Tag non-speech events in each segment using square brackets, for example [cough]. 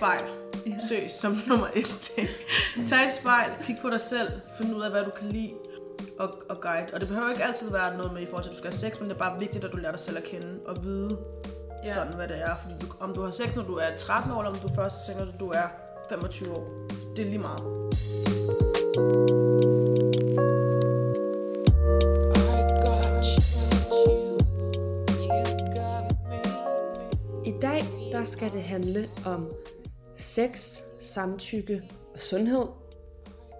spejl. Søs som nummer et ting. Tag et spejl, kig på dig selv, find ud af, hvad du kan lide og, og guide. Og det behøver ikke altid være noget med i forhold til, at du skal have sex, men det er bare vigtigt, at du lærer dig selv at kende og vide, ja. sådan hvad det er. Fordi du, om du har sex, når du er 13 år, eller om du først har sex, når du er 25 år. Det er lige meget. I dag der skal det handle om sex, samtykke og sundhed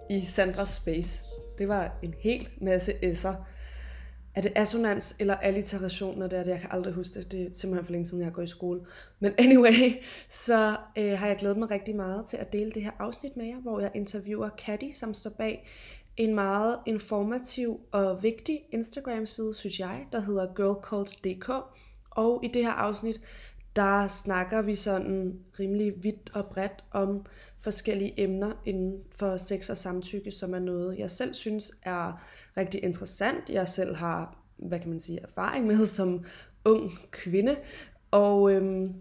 i Sandras Space. Det var en hel masse S'er. Er det assonans eller alliteration, når det er det? Jeg kan aldrig huske det. Det er simpelthen for længe siden, jeg går i skole. Men anyway, så øh, har jeg glædet mig rigtig meget til at dele det her afsnit med jer, hvor jeg interviewer Katty, som står bag en meget informativ og vigtig Instagram-side, synes jeg, der hedder girlcult.dk. Og i det her afsnit, der snakker vi sådan rimelig vidt og bredt om forskellige emner inden for sex og samtykke, som er noget, jeg selv synes er rigtig interessant. Jeg selv har, hvad kan man sige, erfaring med [laughs] som ung kvinde. Og øhm,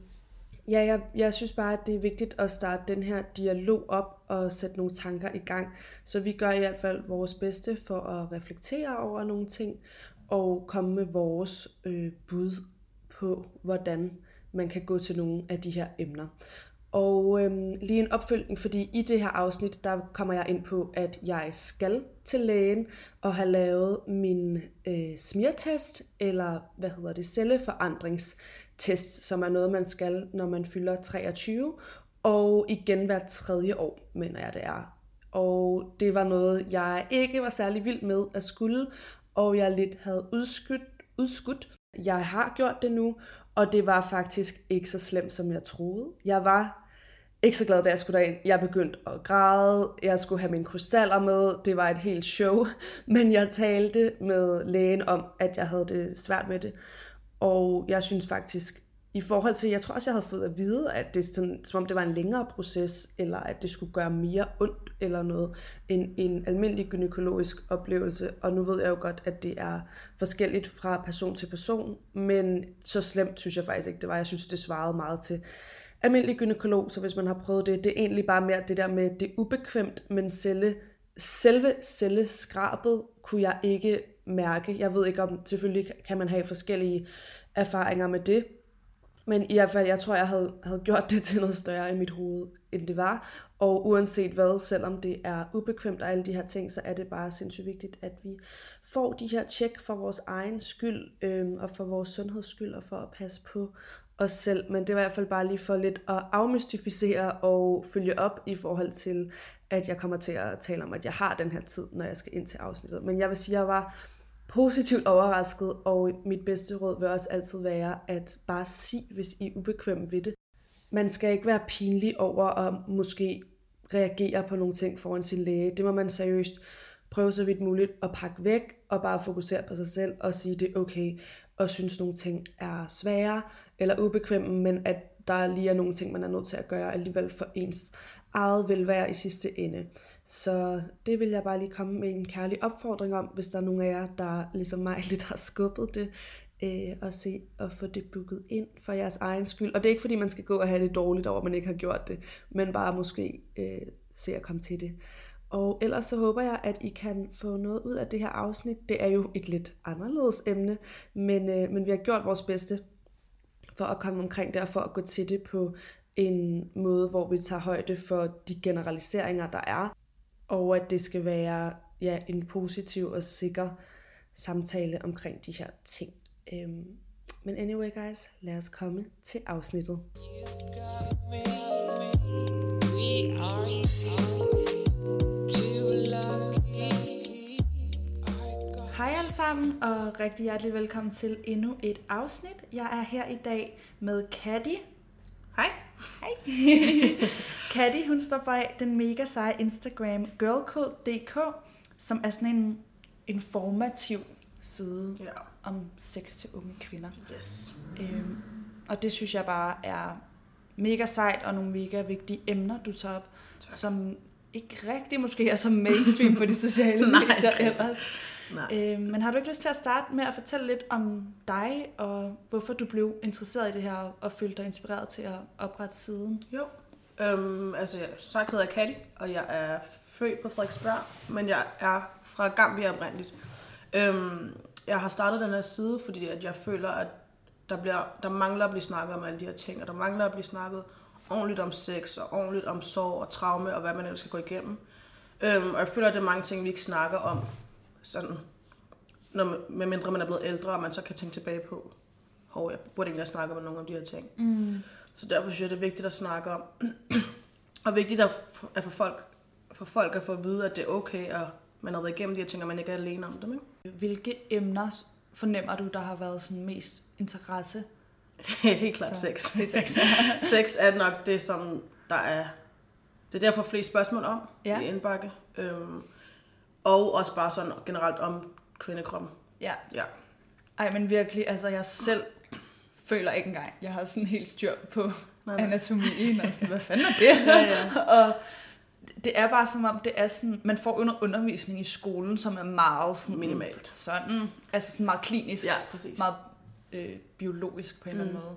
ja, jeg, jeg synes bare, at det er vigtigt at starte den her dialog op og sætte nogle tanker i gang. Så vi gør i hvert fald vores bedste for at reflektere over nogle ting og komme med vores øh, bud på, hvordan man kan gå til nogle af de her emner. Og øhm, lige en opfølgning, fordi i det her afsnit, der kommer jeg ind på, at jeg skal til lægen og have lavet min øh, smirtest, eller hvad hedder det, celleforandringstest, som er noget, man skal, når man fylder 23, og igen hver tredje år, mener jeg det er. Og det var noget, jeg ikke var særlig vild med at skulle, og jeg lidt havde udskudt. udskudt. Jeg har gjort det nu, og det var faktisk ikke så slemt, som jeg troede. Jeg var ikke så glad, da jeg skulle derind. Jeg begyndte at græde. Jeg skulle have mine krystaller med. Det var et helt show. [laughs] Men jeg talte med lægen om, at jeg havde det svært med det. Og jeg synes faktisk, i forhold til, jeg tror også, jeg havde fået at vide, at det sådan, som om det var en længere proces, eller at det skulle gøre mere ondt, eller noget, end en almindelig gynækologisk oplevelse. Og nu ved jeg jo godt, at det er forskelligt fra person til person, men så slemt synes jeg faktisk ikke, det var. Jeg synes, det svarede meget til almindelig gynækolog, så hvis man har prøvet det, det er egentlig bare mere det der med, det er ubekvemt, men selve, selve celleskrabet kunne jeg ikke mærke. Jeg ved ikke om, selvfølgelig kan man have forskellige erfaringer med det, men i hvert fald, jeg tror, jeg havde, havde gjort det [laughs] til noget større i mit hoved, end det var. Og uanset hvad, selvom det er ubekvemt og alle de her ting, så er det bare sindssygt vigtigt, at vi får de her tjek for vores egen skyld, øhm, og for vores sundheds skyld, og for at passe på os selv. Men det var i hvert fald bare lige for lidt at afmystificere og følge op i forhold til, at jeg kommer til at tale om, at jeg har den her tid, når jeg skal ind til afsnittet. Men jeg vil sige, at jeg var positivt overrasket, og mit bedste råd vil også altid være at bare sige, hvis I er ubekvemme ved det. Man skal ikke være pinlig over at måske reagere på nogle ting foran sin læge. Det må man seriøst prøve så vidt muligt at pakke væk og bare fokusere på sig selv og sige, det er okay og synes nogle ting er svære eller ubekvemme, men at der lige er nogle ting, man er nødt til at gøre alligevel for ens eget velvære i sidste ende. Så det vil jeg bare lige komme med en kærlig opfordring om, hvis der er nogen af jer, der ligesom mig [laughs] lidt har skubbet det, øh, og se og få det booket ind for jeres egen skyld. Og det er ikke fordi, man skal gå og have det dårligt over, at man ikke har gjort det, men bare måske øh, se at komme til det. Og ellers så håber jeg, at I kan få noget ud af det her afsnit. Det er jo et lidt anderledes emne, men, øh, men vi har gjort vores bedste for at komme omkring det, og for at gå til det på en måde, hvor vi tager højde for de generaliseringer, der er, og at det skal være ja, en positiv og sikker samtale omkring de her ting. Øhm, men anyway guys, lad os komme til afsnittet. Hej alle sammen, og rigtig hjertelig velkommen til endnu et afsnit. Jeg er her i dag med Katty. Hej. [laughs] Katty, hun står bag den mega seje Instagram girlcode.dk, som er sådan en informativ side ja. om sex til unge kvinder. Yes. Øhm, og det synes jeg bare er mega sejt, og nogle mega vigtige emner, du tager op, tak. som ikke rigtig måske er så mainstream på de sociale [laughs] medier ellers. Øh, men har du ikke lyst til at starte med at fortælle lidt om dig, og hvorfor du blev interesseret i det her, og følte dig inspireret til at oprette siden? Jo. Øhm, altså, jeg sagt hedder Katty, og jeg er født på Frederiksberg, men jeg er fra Gambia oprindeligt. Øhm, jeg har startet den her side, fordi at jeg føler, at der, bliver, der mangler at blive snakket om alle de her ting, og der mangler at blive snakket ordentligt om sex, og ordentligt om sorg og traume, og hvad man ellers skal gå igennem. Øhm, og jeg føler, at det er mange ting, vi ikke snakker om, sådan, når, man- medmindre man er blevet ældre, og man så kan tænke tilbage på, hov, jeg burde egentlig have snakket om nogle af de her ting. Mm. Så derfor synes jeg, det er vigtigt at snakke om. [clears throat] og vigtigt at, at få folk, for folk at få at vide, at det er okay, at man har været igennem de her ting, og man ikke er alene om dem. Ikke? Hvilke emner fornemmer du, der har været sådan mest interesse? [laughs] Helt klart sex. [laughs] [laughs] sex er nok det, som der er... Det er derfor flest spørgsmål om ja. i indbakke. Øhm, og også bare sådan generelt om kvindekroppen. Ja. Ja. Ej, men virkelig, altså jeg selv føler ikke engang, jeg har sådan helt styr på Nej, nej. anatomien og sådan, hvad fanden er det? [laughs] Ja, ja. og det er bare som om, det er sådan, man får under undervisning i skolen, som er meget sådan, Minimalt. sådan, altså sådan meget klinisk, Ja, præcis. meget øh, biologisk på en eller anden Mm. måde.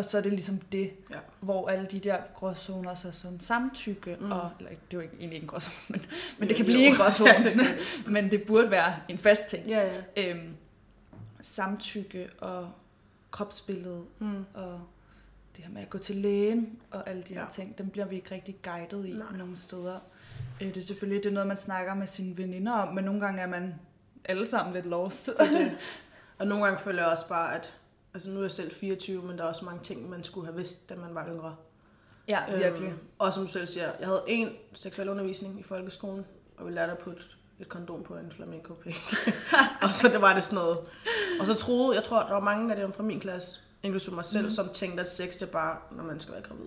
Og så er det ligesom det, Ja. hvor alle de der gråzoner, så sådan samtykke, mm. Og, eller det er jo ikke, egentlig ikke en gråzone, [laughs] men, men Jo, det kan jo. blive en gråzone, [laughs] men, det burde være en fast ting. Ja, ja. Øhm, samtykke og kropsbillede Mm. og det her med at gå til lægen og alle de her Ja. ting, dem bliver vi ikke rigtig guidet i Nej. nogle steder. Øh, det er selvfølgelig det er noget, man snakker med sine veninder om, men nogle gange er man alle sammen lidt lost. Det det. [laughs] Og nogle gange føler jeg også bare, at altså nu er jeg selv 24, men der er også mange ting, man skulle have vidst, da man var yngre. ja, virkelig. Øhm, og som du selv siger, jeg havde en seksuel undervisning i folkeskolen, og vi lærte at putte et kondom på en flamenco [laughs] og så det var det sådan noget. Og så troede, jeg tror, der var mange af dem fra min klasse, inklusive mig selv, mm. som tænkte, at sex det er bare, når man skal være gravid.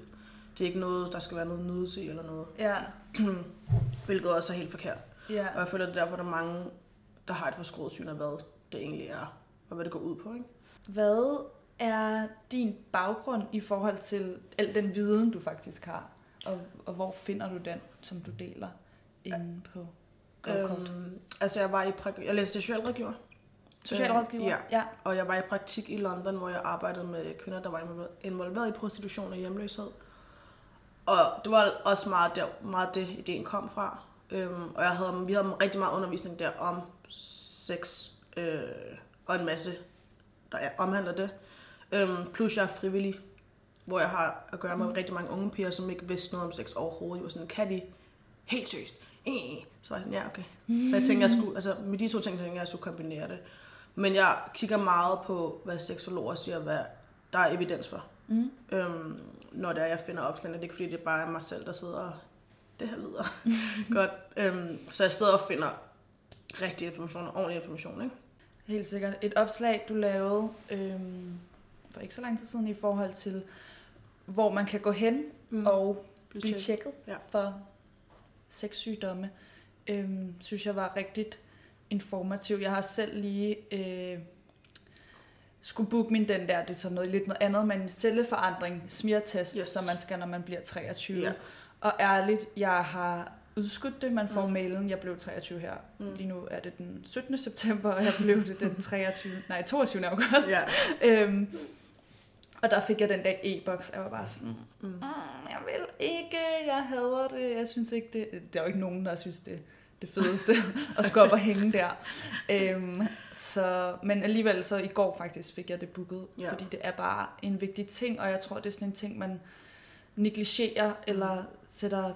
Det er ikke noget, der skal være noget nydelse i eller noget. Ja, [clears throat] Hvilket også er helt forkert. ja. Og jeg føler, det er derfor, der er mange, der har et forskruet syn af, hvad det egentlig er, og hvad det går ud på. Ikke? Hvad er din baggrund i forhold til al den viden, du faktisk har? Og, og hvor finder du den, som du deler inde på GoCult? Øhm, altså, jeg var i prak- jeg læste socialrådgiver, Socialrådgiver? ja. ja. og jeg var i praktik i London, hvor jeg arbejdede med kvinder, der var involveret- involveret i prostitution og hjemløshed. Og det var også meget, der, meget det, ideen kom fra. Øhm, og jeg havde, vi havde rigtig meget undervisning der om sex øh, og en masse, der er, omhandler det. Øhm, plus jeg er frivillig, hvor jeg har at gøre med rigtig mange unge piger, som ikke vidste noget om sex overhovedet. Jeg var sådan, kan de? Helt seriøst. Eh. Så var jeg sådan, ja, okay. Så jeg tænkte, jeg skulle, altså med de to ting, tænkte jeg, jeg skulle kombinere det. Men jeg kigger meget på, hvad seksologer siger, hvad der er evidens for. Mm. Øhm, når det er, jeg finder opslagene. Det er ikke fordi, det er bare mig selv, der sidder og det her lyder [laughs] godt. Øhm, så jeg sidder og finder rigtig information og ordentlig information. Ikke? Helt sikkert. Et opslag, du lavede øhm, for ikke så lang tid siden i forhold til, hvor man kan gå hen mm. og Bliv blive tjekket. Ja. for sexsygdomme, øhm, synes jeg var rigtig informativ. Jeg har selv lige øh, skulle booke min den der, det er så noget lidt noget andet, men en celleforandring, smirtest, yes. som man skal, når man bliver 23. Ja. Og ærligt, jeg har udskudt det. Man får Mm. mm. mailen, jeg blev 23 her. Mm. Mm. Lige nu er det den 17. september, og jeg blev det den [laughs] 23. nej, 22. august. Ja. Øhm, og der fik jeg den der e-boks, og jeg var bare sådan, Mm. mm, jeg vil ikke, jeg hader det, jeg synes ikke det. Der er jo ikke nogen, der synes det det fedeste [laughs] at skulle op og hænge der. Øhm, så, men alligevel så i går faktisk fik jeg det booket, Ja. ja. fordi det er bare en vigtig ting, og jeg tror, det er sådan en ting, man negligerer eller sætter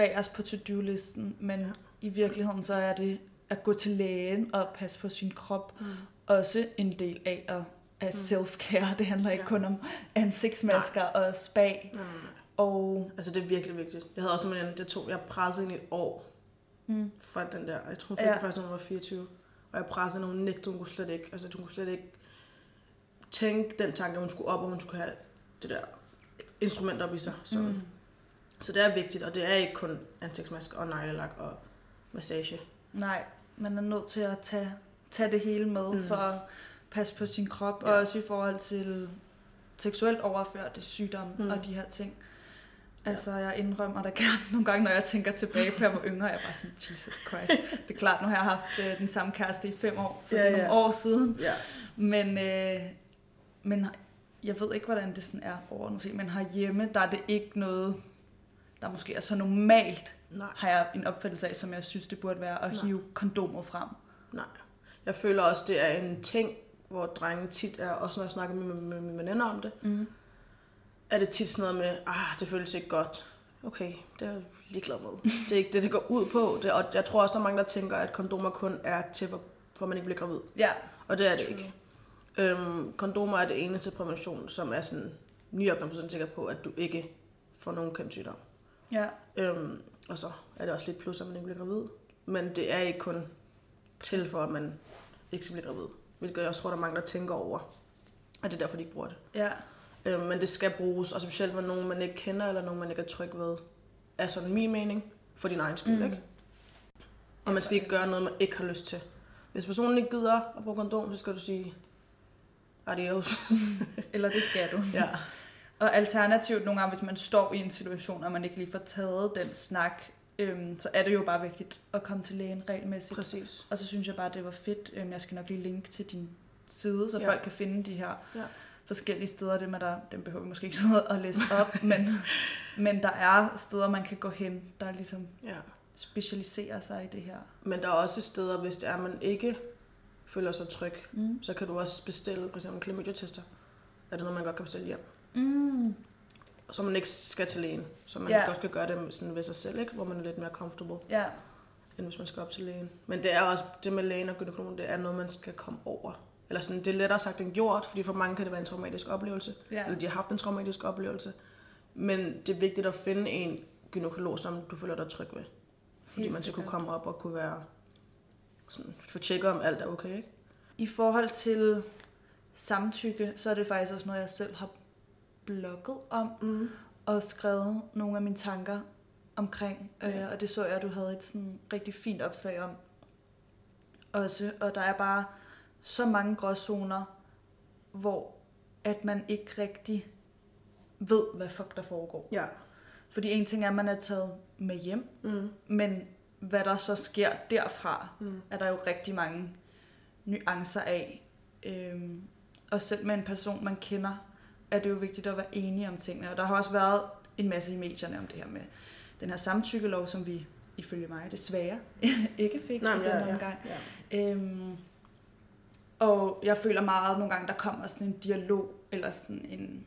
bag os på to-do-listen, men Ja. i virkeligheden så er det at gå til lægen og passe på sin krop, Mm. også en del af at af Mm. self-care. Det handler ikke Ja. kun om ansigtsmasker og spa. Nej, nej, nej. Og Altså, det er virkelig vigtigt. Jeg havde også en veninde, det tog, jeg pressede hende i et år mm, fra den der, jeg tror, hun ja. først, når hun var 24. Og jeg pressede hende, hun nægtede, hun kunne slet ikke, altså hun kunne slet ikke tænke den tanke, at hun skulle op, og hun skulle have det der instrument op i sig. Så, mm. Så det er vigtigt, og det er ikke kun ansigtsmaske og neglelak og massage. nej, man er nødt til at tage, tage det hele med Mm. for at passe på sin krop, Ja. og også i forhold til seksuelt overførte sygdomme Mm. og de her ting. Altså, jeg indrømmer da gerne nogle gange, når jeg tænker tilbage på, at jeg var yngre, jeg er bare sådan, Jesus Christ. Det er klart, nu har jeg haft øh, den samme kæreste i fem år, så Ja, det er nogle ja. år siden. Ja. Men, øh, men jeg ved ikke, hvordan det sådan er overordnet set, men herhjemme, der er det ikke noget, der måske er så normalt, Nej, har jeg en opfattelse af, som jeg synes, det burde være, at Nej. hive kondomet frem. nej. Jeg føler også, det er en ting, hvor drenge tit er, også når jeg snakker med, med, med mine veninder om det, Mm. er det tit sådan noget med, ah, det føles ikke godt. Okay, det er jeg ligeglad med. Det er ikke det, det går ud på. Det, og jeg tror også, der er mange, der tænker, at kondomer kun er til, for, for man ikke bliver gravid. Ja, Og det er det True. ikke. Øhm, kondomer er det eneste prævention, som er sådan 99% sikker på, at du ikke får nogen kønssygdom. Ja, Øhm, og så er det også lidt plus, at man ikke bliver gravid. Men det er ikke kun til for, at man ikke skal blive gravid. Hvilket jeg også tror, der er mange, der tænker over. At det er derfor, de ikke bruger det. ja, Øhm, men det skal bruges, og specielt med nogen, man ikke kender, eller nogen, man ikke er tryg ved. Er sådan min mening. For din egen skyld, Mm. ikke? Og man skal ikke gøre noget, man ikke har lyst til. Hvis personen ikke gider at bruge kondom, så skal du sige adios. [laughs] eller det skal du. ja. Og alternativt nogle gange, hvis man står i en situation, og man ikke lige får taget den snak, øhm, så er det jo bare vigtigt at komme til lægen regelmæssigt. Præcis. Og så synes jeg bare, det var fedt. Øhm, jeg skal nok lige linke til din side, så Ja. folk kan finde de her Ja. forskellige steder. Det med der, dem behøver vi måske ikke [laughs] sidde og læse op, men, [laughs] men der er steder, man kan gå hen, der ligesom Ja. specialiserer sig i det her. Men der er også steder, hvis det er, man ikke føler sig tryg, Mm. så kan du også bestille for eksempel klamydia-tester. Er det noget, man godt kan bestille hjem? Mm. Så man ikke skal til lægen. Så man Ja. godt kan gøre det sådan ved sig selv, ikke? hvor man er lidt mere comfortable, Ja, end hvis man skal op til lægen. Men det er også det med lægen og gynekologen, det er noget, man skal komme over. Eller sådan, det er lettere sagt end gjort, fordi for mange kan det være en traumatisk oplevelse. ja. Eller de har haft en traumatisk oplevelse. Men det er vigtigt at finde en gynekolog, som du føler dig tryg ved. Fordi Helt man skal kunne komme op og kunne være sådan, få tjekket, om alt er okay, ikke? I forhold til samtykke, så er det faktisk også noget, jeg selv har blogget om. Mm. og skrevet nogle af mine tanker omkring. Øh, og det så jeg, at du havde et sådan rigtig fint opslag om også. Og der er bare så mange gråzoner, hvor at man ikke rigtig ved, hvad fuck der foregår. Ja. Fordi en ting er, at man er taget med hjem, Mm. men hvad der så sker derfra, Mm. er der jo rigtig mange nuancer af. Øhm, og selv med en person, man kender, er det jo vigtigt at være enige om tingene. Og der har også været en masse i medierne om det her med den her samtykkelov, som vi ifølge mig desværre [laughs] ikke fik Nej, i den ja, ja, omgang. ja. Øhm, og jeg føler meget nogle gange, der kommer sådan en dialog, eller sådan en,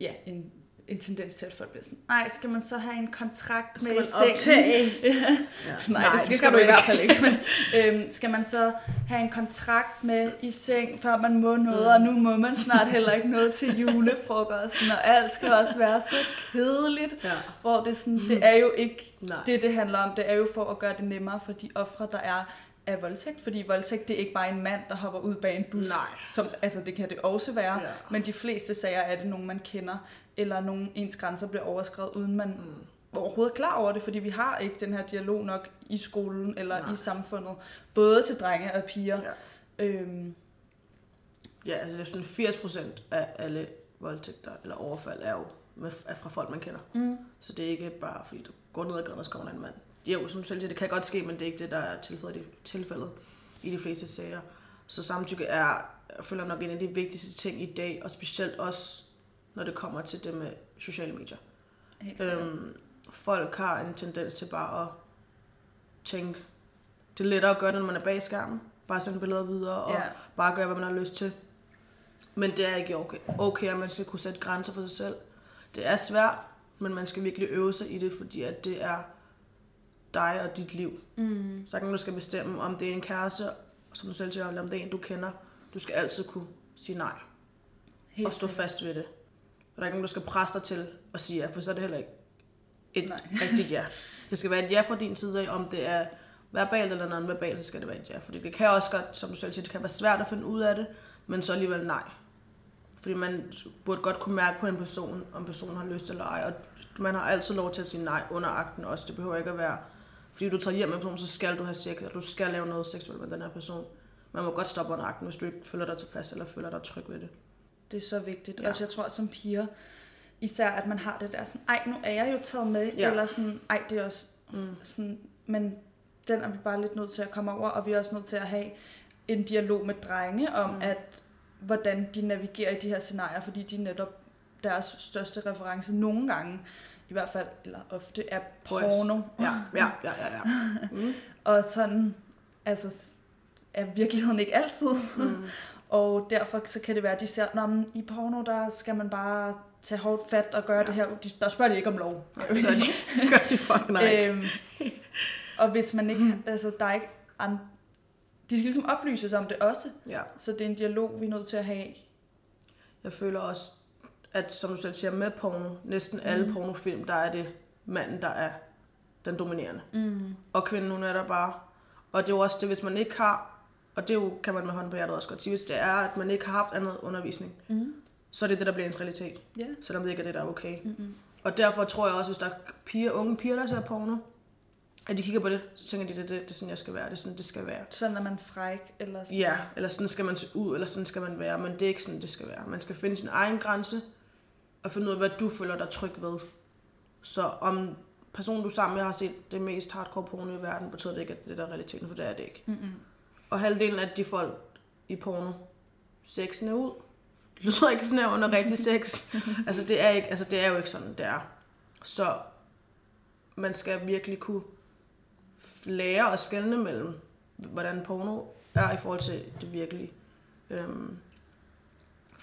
ja, en, en tendens til, at folk bliver sådan, nej, skal man så have en kontrakt Skal med man i sengen? optage? [laughs] ja. Ja. Så nej, det skal, skal du i hvert fald ikke. Men, øhm, skal man så have en kontrakt med i seng, før man må noget, Mm. og nu må man snart heller ikke noget til julefrokosten, og alt skal også være så kedeligt. Ja. Hvor det, sådan, det er jo ikke Nej. det, det handler om. Det er jo for at gøre det nemmere for de ofre, der er af voldtægt. Fordi voldtægt, det er ikke bare en mand, der hopper ud bag en bus. Nej. Som, altså, det kan det også være. Ja. Men de fleste sager er det nogen, man kender, eller nogen ens grænser bliver overskrevet, uden man Mm. overhovedet er klar over det, fordi vi har ikke den her dialog nok i skolen eller Nej. i samfundet, både til drenge og piger. Ja. Øhm, Ja, altså er sådan 80 procent af alle voldtægter eller overfald er jo med, er fra folk, man kender. mm. Så det er ikke bare, fordi du går ned ad gaden, og så kommer en mand. Jo, som du selv siger, det kan godt ske, men det er ikke det, der er tilfældet, tilfældet i de fleste sager. Så samtykke er, jeg føler nok en af de vigtigste ting i dag, og specielt også, når det kommer til det med sociale medier. Øhm, folk har en tendens til bare at tænke, det er lettere at gøre det, når man er bag skærmen. Bare sende billeder videre, og Ja. bare gøre, hvad man har lyst til. Men det er ikke okay. Okay, at man skal kunne sætte grænser for sig selv. Det er svært, men man skal virkelig øve sig i det, fordi at det er dig og dit liv. Mm. Så kan du skal bestemme, om det er en kæreste, som du selv siger, eller om det er en, du kender. Du skal altid kunne sige nej, Helt og stå sikkert. fast ved det. Og der er ikke nogen, der skal presse dig til at sige ja, for så er det heller ikke et Nej. [laughs] rigtigt ja. Det skal være et ja fra din side af, om det er verbalt eller non-verbalt, så skal det være et ja. Fordi det kan også godt, som du selv siger, det kan være svært at finde ud af det, men så alligevel nej. Fordi man burde godt kunne mærke på en person, om personen har lyst eller ej. Og man har altid lov til at sige nej under akten også. Det behøver ikke at være, fordi du tager hjem med en person, så skal du have sex, eller du skal lave noget seksuelt med den her person. Man må godt stoppe under akten, hvis du ikke føler dig tilpas, eller føler dig tryg ved det. Det er så vigtigt. Ja. Altså, jeg tror som piger, især at man har det der sådan, ej, nu er jeg jo taget med, Ja. eller sådan, ej, det er også Mm. sådan, men den er vi bare lidt nødt til at komme over, og vi er også nødt til at have en dialog med drenge om, mm. at hvordan de navigerer i de her scenarier, fordi de er netop deres største reference nogle gange. I hvert fald, eller ofte, er porno. Ja, ja, ja, ja. ja. Mm. Og sådan, altså, er virkeligheden ikke altid. Mm. [laughs] Og derfor så kan det være, at de ser, at i porno, der skal man bare tage hårdt fat og gøre ja. det her. De, der spørger de ikke om lov. Nej, det gør de, [laughs] det gør de fucking nej. øhm, og hvis man ikke, altså der er ikke an, de skal ligesom oplyses om det også. Ja. Så det er en dialog, vi er nødt til at have. Jeg føler også, at som du selv siger, med porno, næsten alle Mhm. pornofilm, der er det manden, der er den dominerende. Mm. Og kvinden, hun er der bare. Og det er jo også det, hvis man ikke har, og det er jo, kan man med hånden på hjertet også godt sige, hvis det er, at man ikke har haft andet undervisning, Mm. så er det det, der bliver ens realitet. Ja. Selvom det ikke er det, der er okay. Mm-mm. Og derfor tror jeg også, hvis der er piger, unge piger, der ser porno, at de kigger på det, så tænker de, det, det, det er sådan, jeg skal være, det er sådan, det skal være. Sådan er man fræk, eller sådan. Ja, eller sådan skal man se ud, eller sådan skal man være, men det er ikke sådan, det skal være. Man skal finde sin egen grænse, og finde ud af, hvad du føler dig tryg ved. Så om personen, du sammen med, har set det mest hardcore porno i verden, betyder det ikke, at det der er realiteten, for det er det ikke. Mm-mm. Og halvdelen af de folk i porno, sexen er ud. Det lyder ikke sådan her under rigtig sex. [laughs] altså, det er, ikke, altså, det er jo ikke sådan, det er. Så man skal virkelig kunne lære at skelne mellem, hvordan porno er i forhold til det virkelige. Øhm,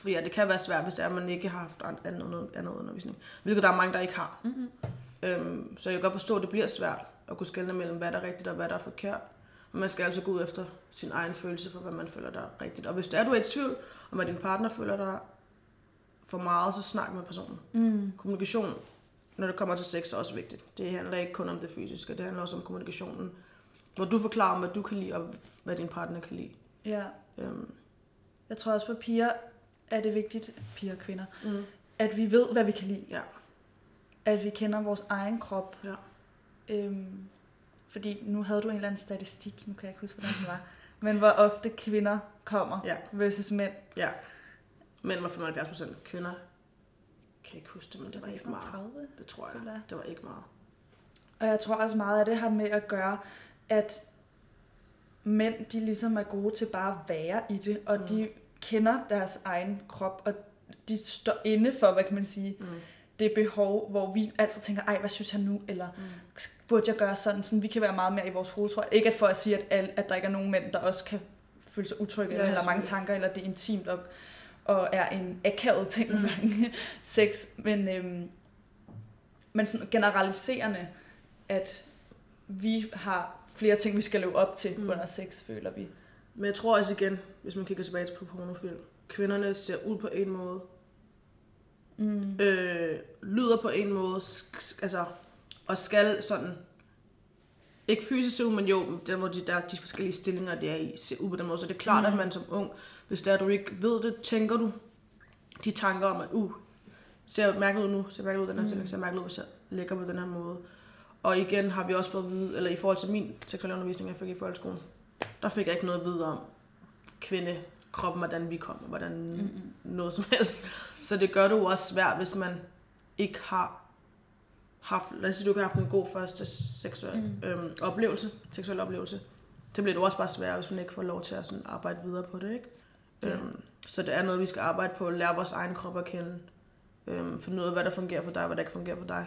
for ja, det kan være svært, hvis det er, at man ikke har haft an- andet, andet undervisning. Hvilket der er mange, der ikke har. Mm-hmm. Øhm, så jeg kan godt forstå, at det bliver svært at kunne skelne mellem, hvad der er rigtigt og hvad der er forkert. Men man skal altså gå ud efter sin egen følelse for, hvad man føler, der er rigtigt. Og hvis det er, du er i tvivl om, at din partner føler dig for meget, så snak med personen. Mm. Kommunikation, når det kommer til sex, er også vigtigt. Det handler ikke kun om det fysiske, det handler også om kommunikationen. Hvor du forklarer om, hvad du kan lide, og hvad din partner kan lide. Ja. Øhm, Jeg tror også for piger er det vigtigt, piger og kvinder, mm. at vi ved, hvad vi kan lide. Ja. At vi kender vores egen krop. Ja. Øhm, fordi nu havde du en eller anden statistik, nu kan jeg ikke huske, hvordan den var, men hvor ofte kvinder kommer Ja. versus mænd. Ja. Mænd var 75 procent. Kvinder kan ikke huske det, men det var ikke sådan meget. 30. Det tror jeg. Jeg. Det var ikke meget. Og jeg tror også meget af det har med at gøre, at mænd, de ligesom er gode til bare at være i det, og mm. de kender deres egen krop, og de står inde for, hvad kan man sige, Mm. det behov, hvor vi altid tænker, ej, hvad synes han nu, eller Mm. burde jeg gøre sådan, sådan vi kan være meget mere i vores hoved, tror jeg. Ikke at for at sige, at, al- at der ikke er nogen mænd, der også kan føle sig utrygge, Ja, eller har mange tanker, eller det er intimt, og, og er en akavet ting nogle gange, [laughs] sex, men, øhm, men sådan generaliserende, at vi har flere ting, vi skal leve op til Mm. mm. under sex, føler vi. Men jeg tror også igen, hvis man kigger tilbage på pornofilm, kvinderne ser ud på en måde, Mm. øh, lyder på en måde, altså, og skal sådan, ikke fysisk se ud, men jo, den hvor de, der er de forskellige stillinger, de er i, se ud på den måde. Så det er klart, mm. At man som ung, hvis det er, du ikke ved det, tænker du de tanker om, at uh, ser mærkeligt ud nu, ser mærkeligt ud den her Mm. stilling, ser mærkeligt ud, hvis jeg ligger på den her måde. Og igen har vi også fået at vide, eller i forhold til min seksuelle undervisning, jeg fik i folkeskolen, der fik jeg ikke noget at vide om kvinde, kroppen, hvordan vi kom, hvordan Mm-mm. noget som helst. Så det gør det jo også svært, hvis man ikke har haft, lad os sige, du ikke har haft en god første seksuel mm. Øhm, oplevelse, seksuel oplevelse. Det bliver det også bare svært, hvis man ikke får lov til at sådan arbejde videre på det, ikke? Ja. Øhm, så det er noget, vi skal arbejde på, lære vores egen krop at kende. Øhm, finde ud af, hvad der fungerer for dig, og hvad der ikke fungerer for dig.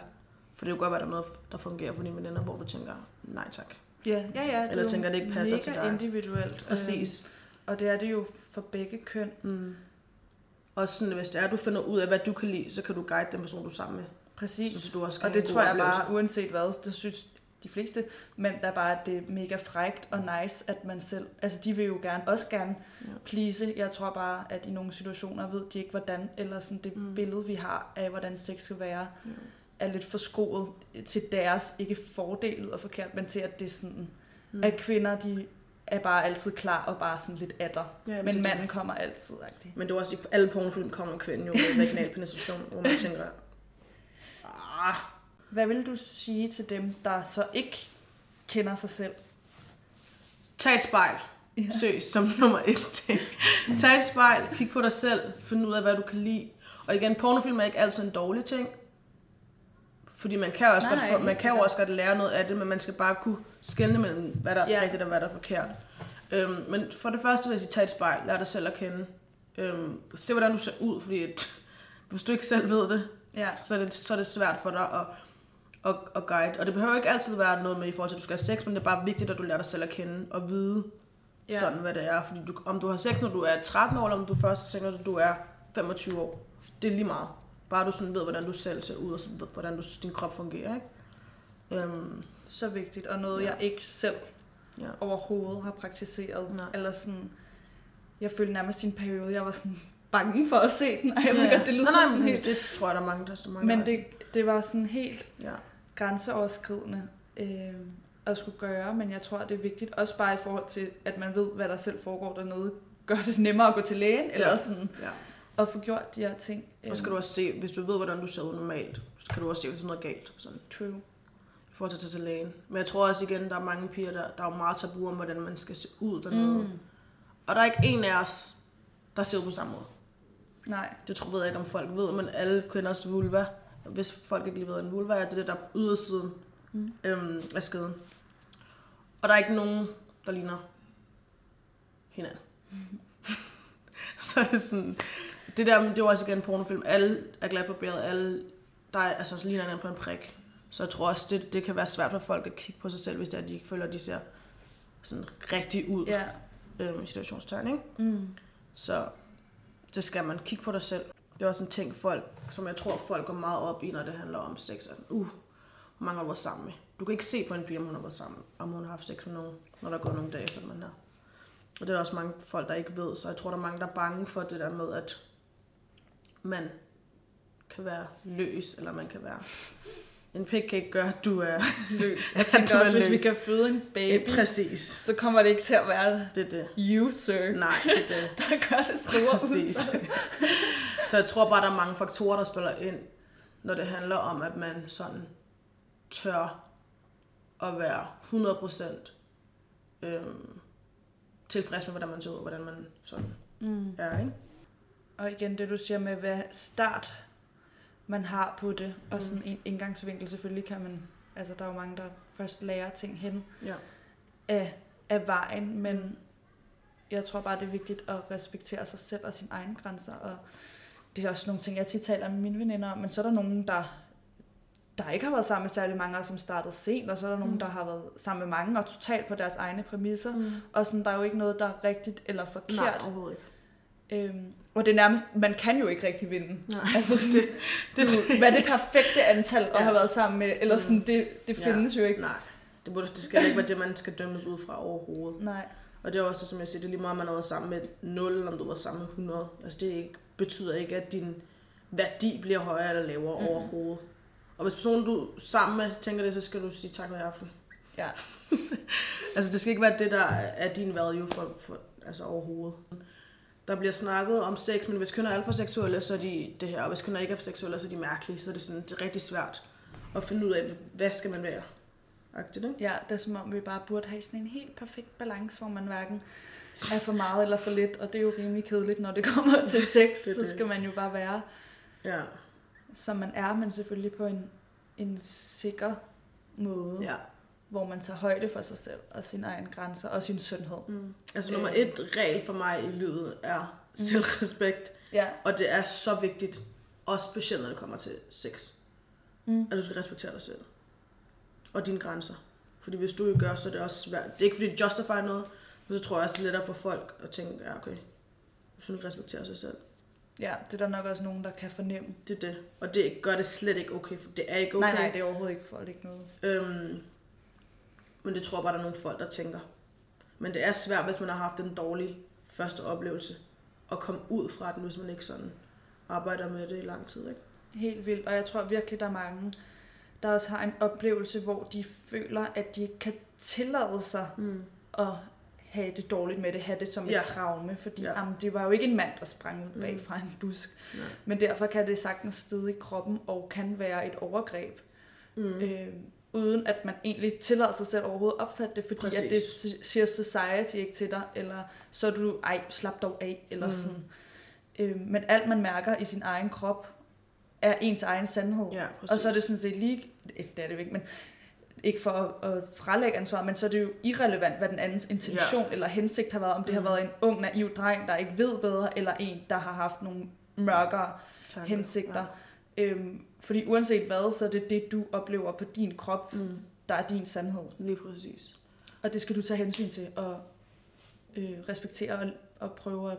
For det kan godt være, der er noget, der fungerer for dine veninder, hvor du tænker, nej tak. Ja, ja, ja. Det Eller er jo tænker, det ikke passer til dig. individuelt. Præcis. Øhm, og det er det jo for begge køn. Mm. Og sådan, hvis det er, at du finder ud af, hvad du kan lide, så kan du guide den person, du er sammen med. Præcis. Så du også og det tror jeg bare, uanset hvad, det synes de fleste, men der er bare, at det er mega frægt og nice, at man selv, altså de vil jo gerne, også gerne Ja. please. Jeg tror bare, at i nogle situationer ved de ikke, hvordan, eller sådan det mm. billede, vi har af, hvordan sex skal være, Ja. Er lidt forskroet til deres, ikke fordel lyder forkert, men til at det er sådan, Mm. at kvinder, de er bare altid klar og bare sådan lidt atter. Ja, Men det- manden kommer altid, rigtig. Men det er også, i alle pornofilm kommer kvinden jo med vaginal penetration, hvor man tænker, ah, Hvad vil du sige til dem, der så ikke kender sig selv? tag et spejl. Ja. Søs, som nummer et ting. Tag et spejl, kig på dig selv, find ud af, hvad du kan lide. Og igen, pornofilm er ikke altid en dårlig ting. Fordi man kan, også Nej, godt helt man kan jo også godt lære noget af det, men man skal bare kunne skelne mellem, hvad der er Ja. rigtigt og hvad der er forkert. Øhm, men for det første vil jeg sige, tag et spejl, lær dig selv at kende. Øhm, se, hvordan du ser ud, fordi at, [laughs] hvis du ikke selv ved det, Ja. så er det, så er det svært for dig at og, og guide. Og det behøver ikke altid være noget med i forhold til, at du skal have sex, men det er bare vigtigt, at du lærer dig selv at kende og vide, ja. sådan hvad det er. Fordi du, om du har sex, når du er 13 år, eller om du først har sex, når du er 25 år. Det er lige meget. Bare du sådan ved, hvordan du selv ser ud, og sådan ved, hvordan du, din krop fungerer, ikke? Øhm, Så vigtigt, og noget, Ja. jeg ikke selv ja. overhovedet har praktiseret. Nej. Eller sådan, jeg følte nærmest i en periode, jeg var sådan bange for at se den, og jeg ved Ja. godt, det lyder nej, nej, sådan men helt... det tror jeg, der er mange, der er mange Men det, det var sådan helt. Ja. grænseoverskridende øh, at skulle gøre, men jeg tror, det er vigtigt, også bare i forhold til, at man ved, hvad der selv foregår dernede, gør det nemmere at gå til lægen, eller Ja. sådan, ja. At få gjort de her ting. Og så kan du også se, hvis du ved, hvordan du ser ud normalt, så kan du også se, hvis der er noget galt. Sådan. True. i forhold til at tage til lægen. Men jeg tror også igen, der er mange piger, der, der er jo meget tabu om, hvordan man skal se ud dernede. Mm. Og der er ikke en af os, der ser ud på samme måde. Nej. Det tror jeg ikke, om folk ved, men alle kvinders vulva, hvis folk ikke lige ved, en vulva er, det er det, der er på ydersiden mm. øhm, af skeden. Og der er ikke nogen, der ligner hinanden. [laughs] så er det sådan, det der, men det jo også igen en pornofilm, alle er glat barberet, alle, der er, altså, ligner hinanden på en prik. Så jeg tror også, det, det kan være svært for folk at kigge på sig selv, hvis det er, at de ikke føler, at de ser sådan rigtig ud, Ja. øhm, i situationstegn, ikke? Mm. Så det skal man kigge på dig selv. Det er også en ting, folk, som jeg tror, folk går meget op i, når det handler om sex. At, uh, hvor mange har været sammen med? Du kan ikke se på en pige, om hun har været sammen, om hun har haft sex med nogen, når der går nogle dage, efter man har. Og det er der også mange folk, der ikke ved, så jeg tror, der er mange, der er bange for det der med, at man kan være løs, eller man kan være... En pik kan ikke gøre, at du er [laughs] Løs. Jeg [laughs] tænker er også, hvis vi kan føde en baby, Præcis. så kommer det ikke til at være Det det. you, sir, Nej, det er det. [laughs] der gør det store Præcis. Så jeg tror bare, der er mange faktorer, der spiller ind, når det handler om, at man sådan tør at være 100% øhm, tilfreds med, hvordan man ser ud, hvordan man sådan Mm. er, ikke? Og igen det, du siger med, hvad start man har på det, og Mm. sådan en indgangsvinkel, selvfølgelig kan man, altså der er jo mange, der først lærer ting hen Ja. af, af vejen, men jeg tror bare, det er vigtigt at respektere sig selv og sine egne grænser, og det er også nogle ting, jeg tit taler med mine veninder om, men så er der nogen, der der ikke har været sammen med særlig mange, og som startede sent, og så er der nogen, Mm. der har været sammen med mange, og totalt på deres egne præmisser, Mm. og sådan, der er jo ikke noget, der er rigtigt eller forkert. Nej, overhovedet ikke. Øhm, og det er nærmest, man kan jo ikke rigtig vinde. Nej. Altså [laughs] sådan, det, det, hvad er det perfekte antal at Ja. have været sammen med? Eller sådan, det, det Ja. findes jo ikke. Nej, det, burde, det skal ikke være det, man skal dømmes ud fra overhovedet. Nej. Og det er også, som jeg siger, det er lige meget, om man har været sammen med 0, eller om du været sammen med 100. Altså det ikke, betyder ikke, at din værdi bliver højere eller lavere mm. overhovedet. Og hvis personen, du er sammen med, tænker det, så skal du sige tak for i aften. Ja. [laughs] Altså det skal ikke være det, der er din value for, for altså overhovedet. Der bliver snakket om sex, men hvis kvinder er alt for seksuelle, så er de det her. Og hvis kvinder ikke er for seksuelle, så er de mærkelige. Så er det, sådan, det er rigtig svært at finde ud af, hvad skal man være. Agtigt, ikke? ja, det er som om, vi bare burde have sådan en helt perfekt balance, hvor man hverken er for meget eller for lidt. Og det er jo rimelig kedeligt, når det kommer [laughs] til sex. Det så det. skal man jo bare være, Ja. som man er, men selvfølgelig på en, en sikker måde, ja. Hvor man tager højde for sig selv og sine egne grænser og sin sundhed. Mm. Altså Øh. nummer et regel for mig i livet er selvrespekt. Ja. Og det er så vigtigt, også specielt når det kommer til sex, Mm. at du skal respektere dig selv. Og dine grænser. Fordi hvis du ikke gør, så er det også svært. Det er ikke fordi det justifier noget, men så tror jeg også, det er lettere for folk at tænke, ja okay, hvis hun ikke respekterer sig selv. Ja, det er der nok også nogen, der kan fornemme. Det er det. Og det gør det slet ikke okay, for det er ikke okay. Nej, nej, det er overhovedet ikke for at lægge noget. Øhm, men det tror jeg bare, der er nogle folk, der tænker. Men det er svært, hvis man har haft en dårlig første oplevelse, at komme ud fra den, hvis man ikke sådan arbejder med det i lang tid. Ikke? Helt vildt, og jeg tror virkelig, der er mange, der også har en oplevelse, hvor de føler, at de ikke kan tillade sig Mm. at have det dårligt med det, have det som Ja. et traume, fordi Ja. ja. jamen, det var jo ikke en mand, der sprang ud Mm. bag fra en busk. Nej. Men derfor kan det sagtens sted i kroppen, og kan være et overgreb, mm. øh, uden at man egentlig tillader sig selv overhovedet opfatte det, fordi Præcis. at det si- siger society ikke til dig, eller så er du, ej, slap dog af, eller Mm. mm. sådan. Øh, men alt man mærker i sin egen krop, er ens egen sandhed. Ja, præcis. Og så er det sådan set lige, det er det jo ikke, men ikke for at, at frelægge ansvar, men så er det jo irrelevant, hvad den andens intention ja. eller hensigt har været. Om det Mhm. har været en ung, naiv dreng, der ikke ved bedre, eller en, der har haft nogle mørkere Tak. hensigter. Ja. Øhm, Fordi uanset hvad, så er det det, du oplever på din krop, Mm. der er din sandhed. Lige præcis. Og det skal du tage hensyn til og øh, respektere og, og prøve at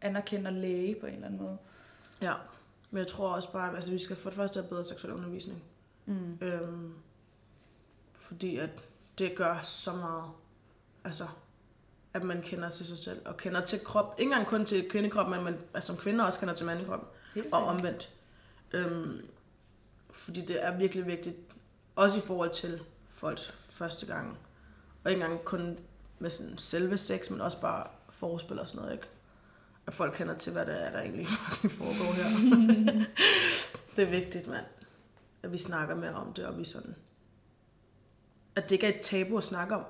anerkende og læge på en eller anden måde. Ja. Men jeg tror også bare, at altså, vi skal for det første have bedre seksuel undervisning. Mm. Øhm, fordi at det gør så meget. Altså, at man kender til sig selv og kender til krop. Ikke engang kun til kvindekroppen, men man, altså, som kvinder også kender til mandekroppen. Helt Og omvendt. Øhm, fordi det er virkelig vigtigt. Også i forhold til folks første gang. Og ikke engang kun med sådan selve sex, men også bare forspil og sådan noget, ikke? At folk kender til, hvad det er, der egentlig [laughs] fucking foregår her. [laughs] det er vigtigt, mand. At vi snakker mere om det, og vi sådan... At det ikke er et tabu at snakke om.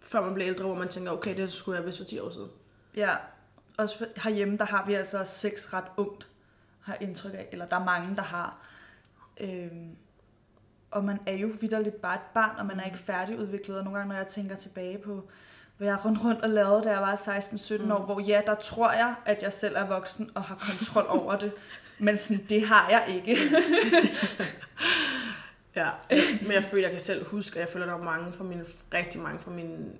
Før man bliver ældre, hvor man tænker, okay, det skulle jeg vidst for 10 år siden. Ja, også for, herhjemme, der har vi altså sex ret ungt, har indtryk af. Eller der er mange, der har. Øhm, og man er jo vidderligt bare et barn, og man er ikke færdigudviklet. Og nogle gange, når jeg tænker tilbage på, hvad jeg rundt rundt og lavede, da jeg var 16-17 Mm. år, hvor ja, der tror jeg, at jeg selv er voksen og har kontrol [laughs] over det. Men sådan, det har jeg ikke. [laughs] Ja, men jeg føler, jeg kan selv huske, at jeg føler, at der var mange fra mine, rigtig mange fra min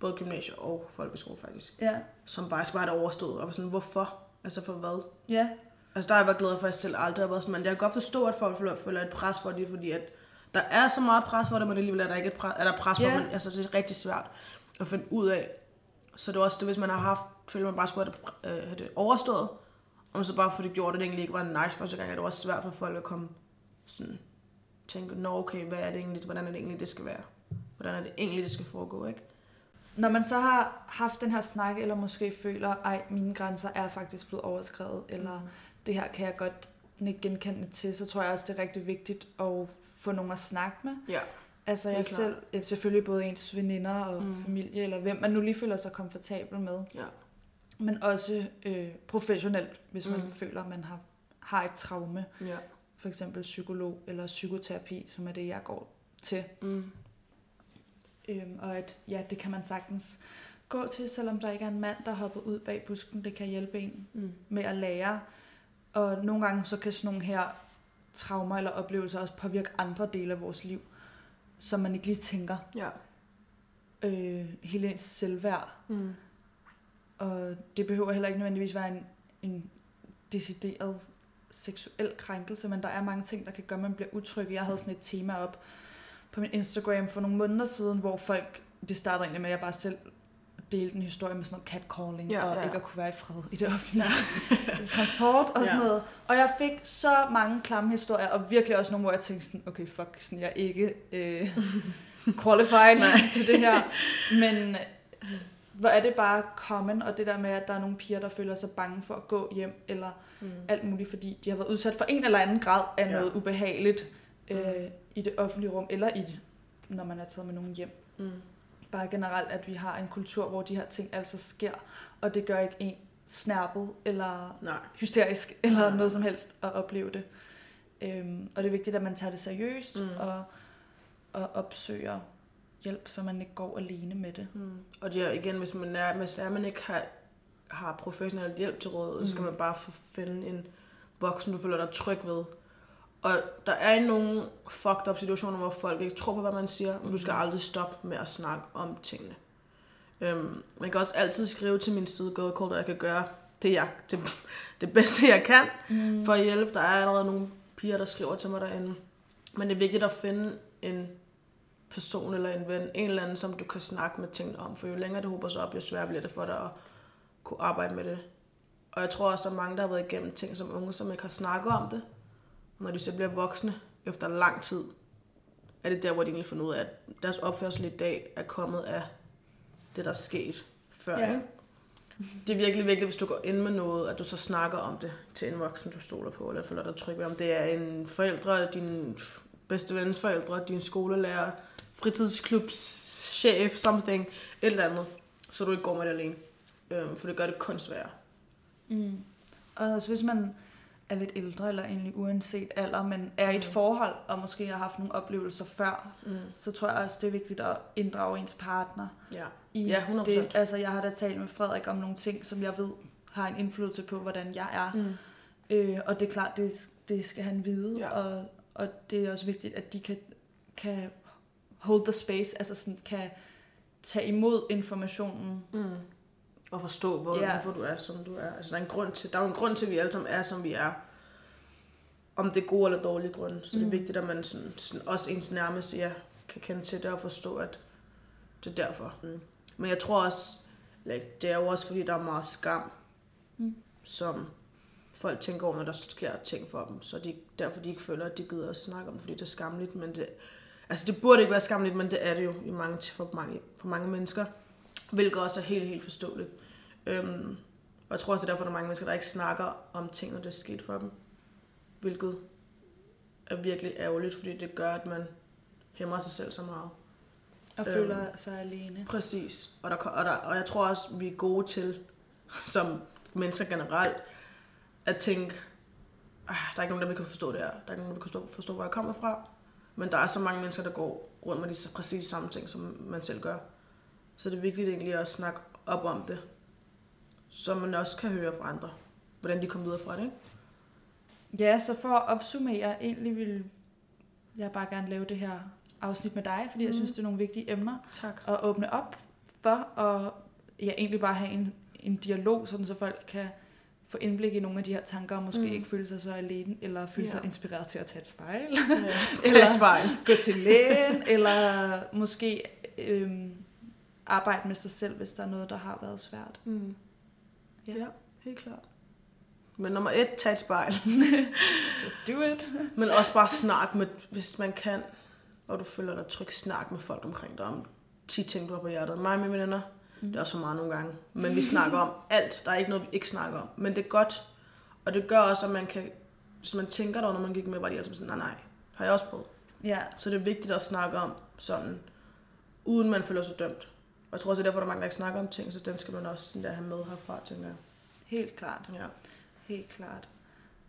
både gymnasie og folkeskole faktisk, ja, som bare have det overstået, og var sådan, hvorfor? Altså for hvad? ja, Altså der har jeg været glad for, at jeg selv aldrig har været sådan, men jeg kan godt forstå, at folk føler, et pres for det, fordi at der er så meget pres for det, men alligevel er der ikke et pres, er der pres for, men altså, det er rigtig svært at finde ud af. Så det er også det, hvis man har haft, føler man bare skulle have det, øh, have det overstået, og så bare få det gjort, at det egentlig ikke var nice første gang, at det var svært for folk at komme sådan, tænke, nå okay, hvad er det egentlig, hvordan er det egentlig, det skal være? Hvordan er det egentlig, det skal foregå, ikke? Når man så har haft den her snak, eller måske føler, ej, mine grænser er faktisk blevet overskrevet, eller det her kan jeg godt ikke genkende til, så tror jeg også, det er rigtig vigtigt at få nogen at snakke med. Ja. Altså jeg klart. selv, ja, selvfølgelig både ens veninder og Mm. familie, eller hvem man nu lige føler sig komfortabel med, Ja. men også øh, professionelt, hvis man Mm. føler, man har, har et traume, Ja. for eksempel psykolog eller psykoterapi, som er det, jeg går til. Mm. Øhm, og at ja, det kan man sagtens gå til, selvom der ikke er en mand, der hopper ud bag busken. Det kan hjælpe en Mm. med at lære. Og nogle gange så kan sådan nogle her traumer eller oplevelser også påvirke andre dele af vores liv, som man ikke lige tænker. Ja. Øh, hele ens selvværd. Mm. Og det behøver heller ikke nødvendigvis være en, en decideret seksuel krænkelse, men der er mange ting, der kan gøre, at man bliver utryg. Jeg havde sådan et tema op på min Instagram for nogle måneder siden, hvor folk, det startede egentlig med, at jeg bare selv delte en historie med sådan noget catcalling, Ja, og ja. ikke at kunne være i fred i det offentlige. [laughs] Transport og sådan Ja. noget. Og jeg fik så mange klamme historier, og virkelig også nogle, hvor jeg tænkte sådan, okay, fuck, sådan, jeg er ikke øh, [laughs] qualified til det her. Men hvor er det bare common, og det der med, at der er nogle piger, der føler sig bange for at gå hjem, eller Mm. alt muligt, fordi de har været udsat for en eller anden grad af Ja. noget ubehageligt øh, Mm. i det offentlige rum, eller i det, når man er taget med nogen hjem. Mm. Bare generelt, at vi har en kultur, hvor de her ting altså sker, og det gør ikke en snærpet, eller Nej. hysterisk, eller Nej. noget som helst at opleve det. Øhm, og det er vigtigt, at man tager det seriøst, Mm. og, og opsøger hjælp, så man ikke går alene med det. Mm. Og det er igen, hvis man, er, hvis er, man ikke har, har professionel hjælp til råd, mm. så skal Mm. man bare finde en voksen, du føler dig tryg ved. Og der er nogle fucked up situationer, hvor folk ikke tror på, hvad man siger, men du skal Mm. aldrig stoppe med at snakke om tingene. Øhm, man kan også altid skrive til min side Cold, og jeg kan gøre det, jeg, det, [laughs] det bedste, jeg kan Mm. for at hjælpe. Der er allerede nogle piger, der skriver til mig derinde. Men det er vigtigt at finde en person eller en ven, en eller anden, som du kan snakke med tingene om. For jo længere det hober sig op, jo sværere bliver det for dig at kunne arbejde med det. Og jeg tror også, der er mange, der har været igennem ting som unge, som ikke har snakket om det. Når de så bliver voksne, efter lang tid, er det der, hvor de egentlig finder ud af, at deres opførsel i dag er kommet af det, der er sket før. Ja. Det er virkelig vigtigt, hvis du går ind med noget, at du så snakker om det til en voksen, du stoler på, eller føler dig tryg ved. Om det er en forældre, din bedste vens forældre, din skolelærer, fritidsklubs chef, something, et eller andet, så du ikke går med det alene. Øhm, for det gør det kun sværere. Mm. Og også hvis man er lidt ældre, eller egentlig uanset alder, men er i et Mm. forhold, og måske har haft nogle oplevelser før, Mm. så tror jeg også, det er vigtigt at inddrage ens partner Ja. i Ja, 100%. det. Altså, jeg har da talt med Frederik om nogle ting, som jeg ved har en indflydelse på, hvordan jeg er. Mm. Øh, og det er klart, det det skal han vide, Ja. og, og det er også vigtigt, at de kan, kan hold the space, altså sådan kan tage imod informationen. Mm. Og forstå, hvor, Ja. hvorfor du er, som du er. Altså, der er, en grund til, der er jo en grund til, at vi alle sammen er, som vi er. Om det er gode eller dårlige grunde. Så mm. det er vigtigt, at man sådan, sådan, også ens nærmeste ja, kan kende til det og forstå, at det er derfor. Mm. Men jeg tror også, like, det er jo også, fordi der er meget skam, Mm. som folk tænker over, når der sker ting for dem. Så de, derfor de ikke føler, at de gider at snakke om det, fordi det er skamligt. Men det, altså det burde ikke være skamligt, men det er det jo i mange, for, mange, for mange mennesker. Hvilket også er helt, helt forståeligt. Øhm, og jeg tror også, det er derfor, der er mange mennesker, der ikke snakker om ting, når det er sket for dem. Hvilket er virkelig ærgerligt, fordi det gør, at man hæmmer sig selv så meget. Og Øhm. føler sig alene. Præcis. Og, der, og, der, og jeg tror også, vi er gode til, som mennesker generelt, at tænke, "Ah, der er ikke nogen, der vil kunne forstå det her. Der er ikke nogen, der vil kunne forstå, forstå, hvor jeg kommer fra. Men der er så mange mennesker, der går rundt med de præcis samme ting, som man selv gør. Så det er vigtigt egentlig at snakke op om det. Så man også kan høre fra andre, hvordan de kommer videre fra det. Ikke? Ja, så for at opsummere, egentlig vil jeg bare gerne lave det her afsnit med dig, fordi mm. jeg synes, det er nogle vigtige emner Tak. at åbne op for, og ja, egentlig bare have en, en dialog, sådan så folk kan få indblik i nogle af de her tanker, og måske Mm. mm. ikke føle sig så alene, eller føle Ja. sig inspireret til at tage et spejl, [laughs] Til et spejl. gå til lægen, eller måske øhm, arbejde med sig selv, hvis der er noget, der har været svært. Mm. Ja. Ja. helt klart. Men nummer et, tag et spejl. [laughs] Just do it. [laughs] Men også bare snak med, hvis man kan, og du føler dig tryg, snak med folk omkring dig om 10 ting, du har på hjertet. Mig og mine veninder, mm. det er også for meget nogle gange. Men vi snakker om alt. Der er ikke noget, vi ikke snakker om. Men det er godt, og det gør også, at man kan, hvis man tænker der, når man gik med, var de altid sådan, nej, nej, har jeg også prøvet. Ja, Så det er vigtigt at snakke om sådan, uden man føler sig dømt. Og jeg tror også, det er derfor, der er mange, der ikke snakker om ting, så den skal man også sådan der have med herfra, tænker jeg. helt klart. Ja. Helt klart.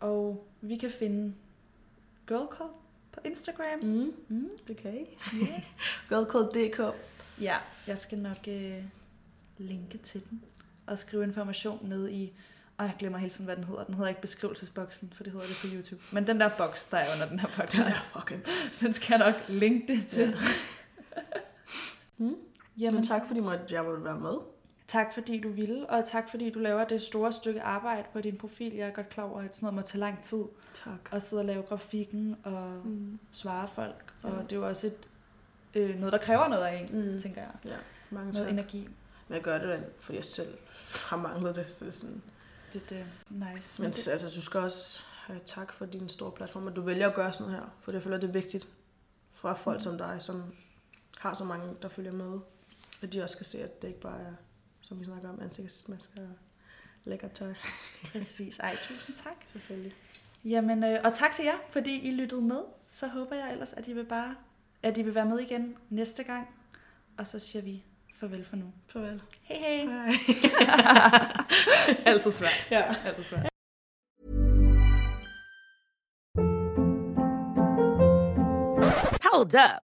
Og vi kan finde Girl Code på Instagram. Mm. Mm. Det kan I. Yeah. [laughs] Girlcode.dk. ja, jeg skal nok øh, linke til den og skrive information ned i... Og jeg glemmer hele tiden, hvad den hedder. Den hedder ikke beskrivelsesboksen, for det hedder det på YouTube. Men den der boks, der er under den her Den podcast, er fucking [laughs] den skal jeg nok linke det til. Ja. [laughs] Mm. Jamen, Men tak, fordi måtte- jeg måtte være med. tak fordi du ville, og tak fordi du laver det store stykke arbejde på din profil. Jeg er godt klar over, at sådan noget må tage lang tid. Tak. At sidde og lave grafikken og Mm. svare folk. Og Ja. det er jo også et, øh, noget, der kræver noget af en, Mm. tænker jeg. Ja, mange Noget tak. energi. Men jeg gør det, fordi jeg selv har manglet det. Så det er sådan. Det, det nice. Men Men det, altså, du skal også have tak for din store platform, at du vælger at gøre sådan noget her. For jeg føler, det er vigtigt fra folk Mm. som dig, som har så mange, der følger med. At de også skal se, at det ikke bare er, som vi snakker om, ansigtsmasker og lækker tøj. [laughs] præcis. Ej, tusind tak. Selvfølgelig. Jamen, øh, og tak til jer, fordi I lyttede med. Så håber jeg ellers, at I vil bare at I vil være med igen næste gang. Og så siger vi farvel for nu. Farvel. Hej hej. Hej. [laughs] Altid svært. Ja. Altid svært. Hold up.